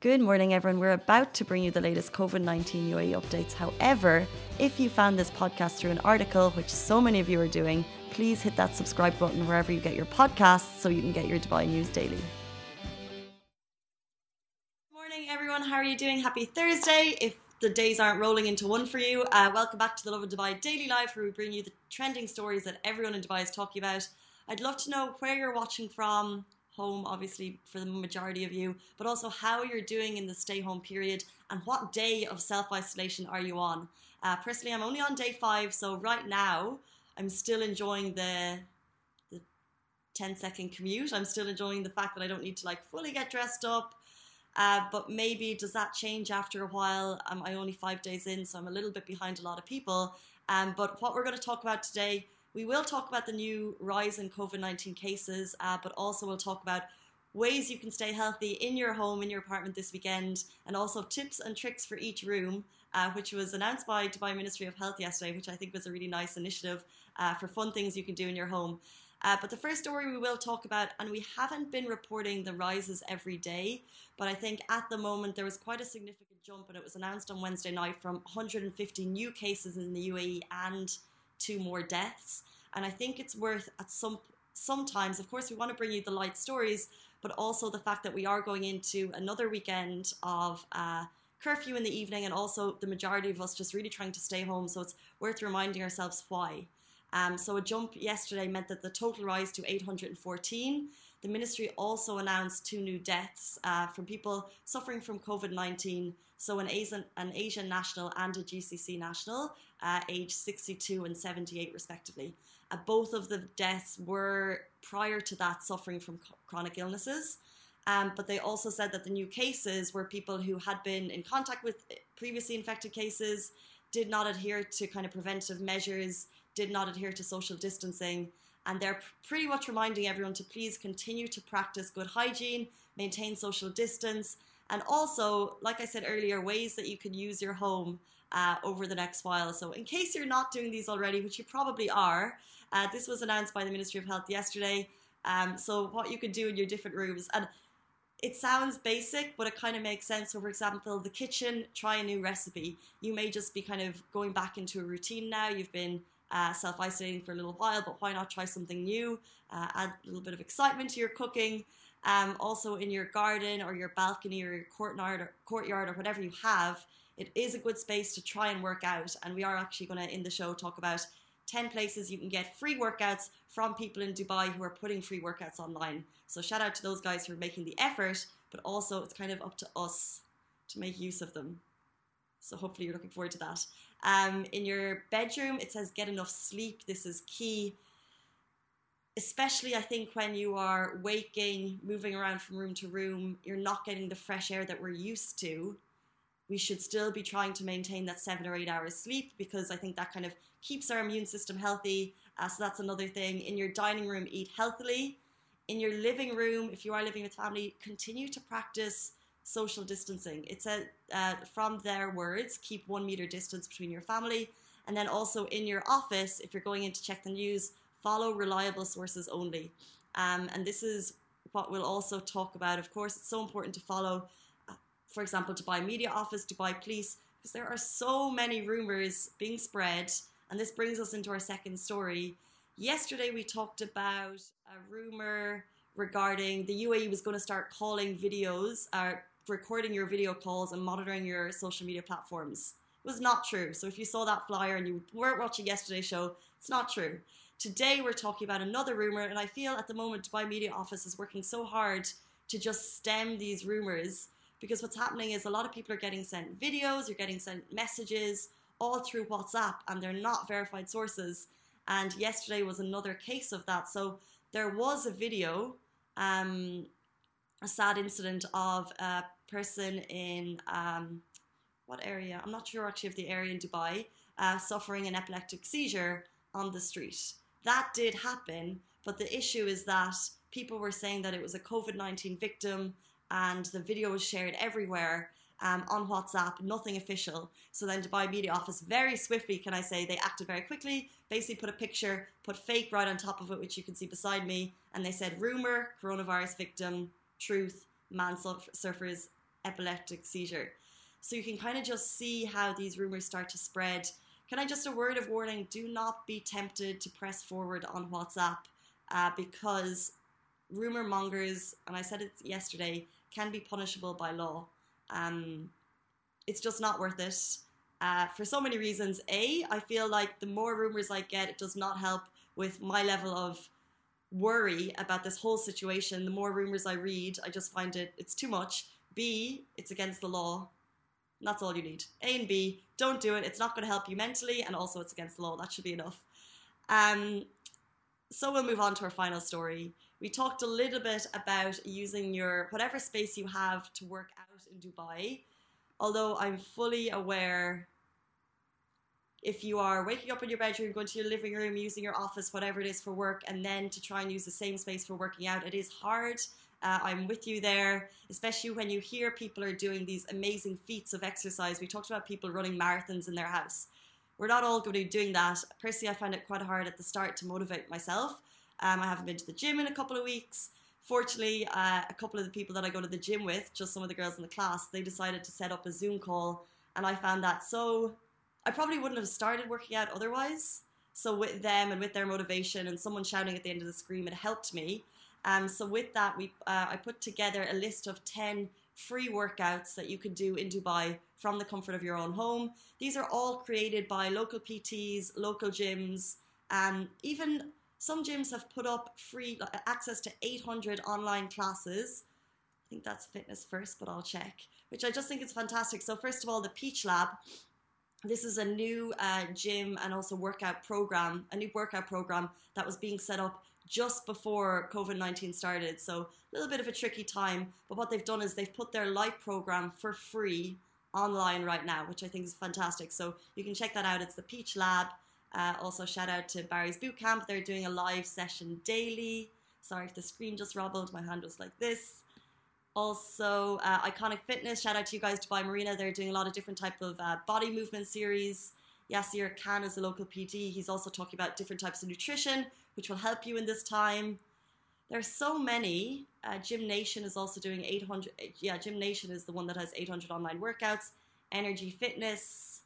Good morning, everyone. We're about to bring you the latest COVID 19 UAE updates. However, if you found this podcast through an article, which so many of you are doing, please hit that subscribe button wherever you get your podcasts so you can get your Dubai news daily. Good Morning, everyone. How are you doing? Happy Thursday. If the days aren't rolling into one for you, uh, welcome back to the Lovin Dubai Daily Live, where we bring you the trending stories that everyone in Dubai is talking about. I'd love to know where you're watching from, home, obviously, for the majority of you, but also how you're doing in the stay home period and what day of self isolation are you on. Uh, personally, I'm only on day five, so right now I'm still enjoying the the 10 second commute. I'm still enjoying the fact that I don't need to like fully get dressed up. Uh, but maybe does that change after a while? Um, I'm only five days in, so I'm a little bit behind a lot of people. Um, but what we're going to talk about today we will talk about the new rise in COVID 19 cases, uh, but also we'll talk about ways you can stay healthy in your home, in your apartment this weekend, and also tips and tricks for each room, uh, which was announced by Dubai Ministry of Health yesterday, which I think was a really nice initiative uh, for fun things you can do in your home. Uh, but the first story we will talk about, and we haven't been reporting the rises every day, but I think at the moment there was quite a significant jump, and it was announced on Wednesday night from 150 new cases in the UAE and two more deaths. And I think it's worth at some sometimes, of course, we want to bring you the light stories, but also the fact that we are going into another weekend of uh, curfew in the evening, and also the majority of us just really trying to stay home. So it's worth reminding ourselves why. Um, so a jump yesterday meant that the total rise to 814. The ministry also announced two new deaths uh, from people suffering from COVID 19 so an Asian, an Asian national and a GCC national, uh, aged 62 and 78 respectively. Uh, both of the deaths were prior to that suffering from chronic illnesses. Um, but they also said that the new cases were people who had been in contact with previously infected cases, did not adhere to kind of preventive measures, did not adhere to social distancing. And they're pretty much reminding everyone to please continue to practice good hygiene, maintain social distance, and also, like I said earlier, ways that you can use your home uh, over the next while. So, in case you're not doing these already, which you probably are, uh, this was announced by the Ministry of Health yesterday. Um, so, what you can do in your different rooms. And it sounds basic, but it kind of makes sense. So, for example, the kitchen, try a new recipe. You may just be kind of going back into a routine now. You've been uh, self isolating for a little while, but why not try something new? Uh, add a little bit of excitement to your cooking. Um, also in your garden or your balcony or your courtyard or, courtyard or whatever you have, it is a good space to try and work out. And we are actually going to, in the show, talk about 10 places you can get free workouts from people in Dubai who are putting free workouts online. So shout out to those guys who are making the effort, but also it's kind of up to us to make use of them. So hopefully you're looking forward to that. Um, in your bedroom, it says get enough sleep. This is key especially I think when you are waking, moving around from room to room, you're not getting the fresh air that we're used to. We should still be trying to maintain that seven or eight hours sleep because I think that kind of keeps our immune system healthy. Uh, so that's another thing. In your dining room, eat healthily. In your living room, if you are living with family, continue to practice social distancing. It's a, uh, from their words, keep one meter distance between your family. And then also in your office, if you're going in to check the news, follow reliable sources only. Um, and this is what we'll also talk about. Of course, it's so important to follow, uh, for example, Dubai Media Office, Dubai Police, because there are so many rumors being spread. And this brings us into our second story. Yesterday, we talked about a rumor regarding the UAE was going to start calling videos, uh, recording your video calls and monitoring your social media platforms. It was not true. So if you saw that flyer and you weren't watching yesterday's show, it's not true. Today we're talking about another rumor, and I feel at the moment Dubai Media Office is working so hard to just stem these rumors because what's happening is a lot of people are getting sent videos, you're getting sent messages all through WhatsApp, and they're not verified sources. And yesterday was another case of that. So there was a video, um, a sad incident of a person in um, what area? I'm not sure actually of the area in Dubai, uh, suffering an epileptic seizure on the street. That did happen, but the issue is that people were saying that it was a COVID 19 victim and the video was shared everywhere um, on WhatsApp, nothing official. So then Dubai Media Office very swiftly, can I say, they acted very quickly, basically put a picture, put fake right on top of it, which you can see beside me, and they said rumor, coronavirus victim, truth, man surfers epileptic seizure. So you can kind of just see how these rumors start to spread. Can I just a word of warning? Do not be tempted to press forward on WhatsApp uh, because rumor mongers, and I said it yesterday, can be punishable by law. Um, it's just not worth it. Uh, for so many reasons. A, I feel like the more rumors I get, it does not help with my level of worry about this whole situation. The more rumors I read, I just find it it's too much. B, it's against the law. That's all you need. A and B, don't do it. It's not going to help you mentally, and also it's against the law. That should be enough. Um, so we'll move on to our final story. We talked a little bit about using your whatever space you have to work out in Dubai. Although I'm fully aware if you are waking up in your bedroom, going to your living room, using your office, whatever it is for work, and then to try and use the same space for working out, it is hard. Uh, I'm with you there, especially when you hear people are doing these amazing feats of exercise. We talked about people running marathons in their house. We're not all going to be doing that. Personally, I find it quite hard at the start to motivate myself. Um, I haven't been to the gym in a couple of weeks. Fortunately, uh, a couple of the people that I go to the gym with, just some of the girls in the class, they decided to set up a Zoom call, and I found that so. I probably wouldn't have started working out otherwise. So with them and with their motivation and someone shouting at the end of the screen, it helped me. Um, so with that, we uh, I put together a list of ten free workouts that you can do in Dubai from the comfort of your own home. These are all created by local PTs, local gyms, and even some gyms have put up free access to 800 online classes. I think that's fitness first, but I'll check. Which I just think is fantastic. So first of all, the Peach Lab. This is a new uh, gym and also workout program, a new workout program that was being set up just before COVID 19 started. So a little bit of a tricky time. But what they've done is they've put their light program for free online right now, which I think is fantastic. So you can check that out. It's the Peach Lab. Uh, also, shout out to Barry's Bootcamp. They're doing a live session daily. Sorry if the screen just wobbled. My hand was like this. Also, uh, Iconic Fitness. Shout out to you guys, Dubai Marina. They're doing a lot of different type of uh, body movement series. Yasir Khan is a local PT. He's also talking about different types of nutrition, which will help you in this time. There are so many. Uh, Gym Nation is also doing 800. Yeah, Gym Nation is the one that has 800 online workouts. Energy Fitness.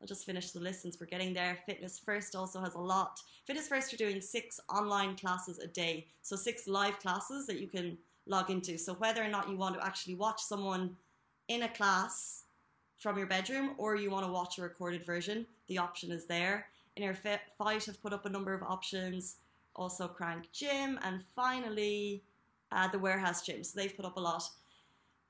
I'll just finish the list since we're getting there. Fitness First also has a lot. Fitness First are doing six online classes a day. So, six live classes that you can log into. So, whether or not you want to actually watch someone in a class from your bedroom or you want to watch a recorded version, the option is there. Inner Fight have put up a number of options, also Crank Gym, and finally uh, the Warehouse Gym. So they've put up a lot.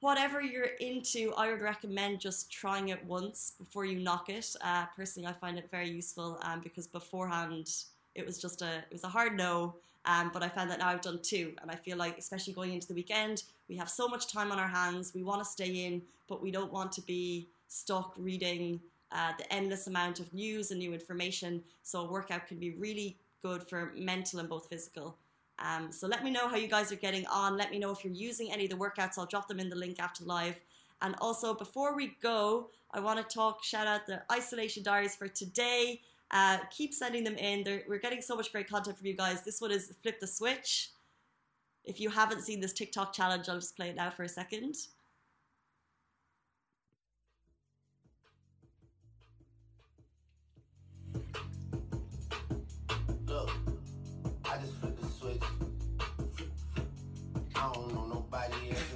Whatever you're into, I would recommend just trying it once before you knock it. Uh, personally, I find it very useful um, because beforehand it was just a it was a hard no. Um, but I found that now I've done two, and I feel like, especially going into the weekend, we have so much time on our hands. We want to stay in, but we don't want to be stuck reading uh, the endless amount of news and new information. So a workout can be really good for mental and both physical. Um, so let me know how you guys are getting on. Let me know if you're using any of the workouts. I'll drop them in the link after live. And also, before we go, I want to talk, shout out the isolation diaries for today. Uh, keep sending them in. They're, we're getting so much great content from you guys. This one is Flip the Switch. If you haven't seen this TikTok challenge, I'll just play it now for a second. I just flip the switch. I don't know nobody else.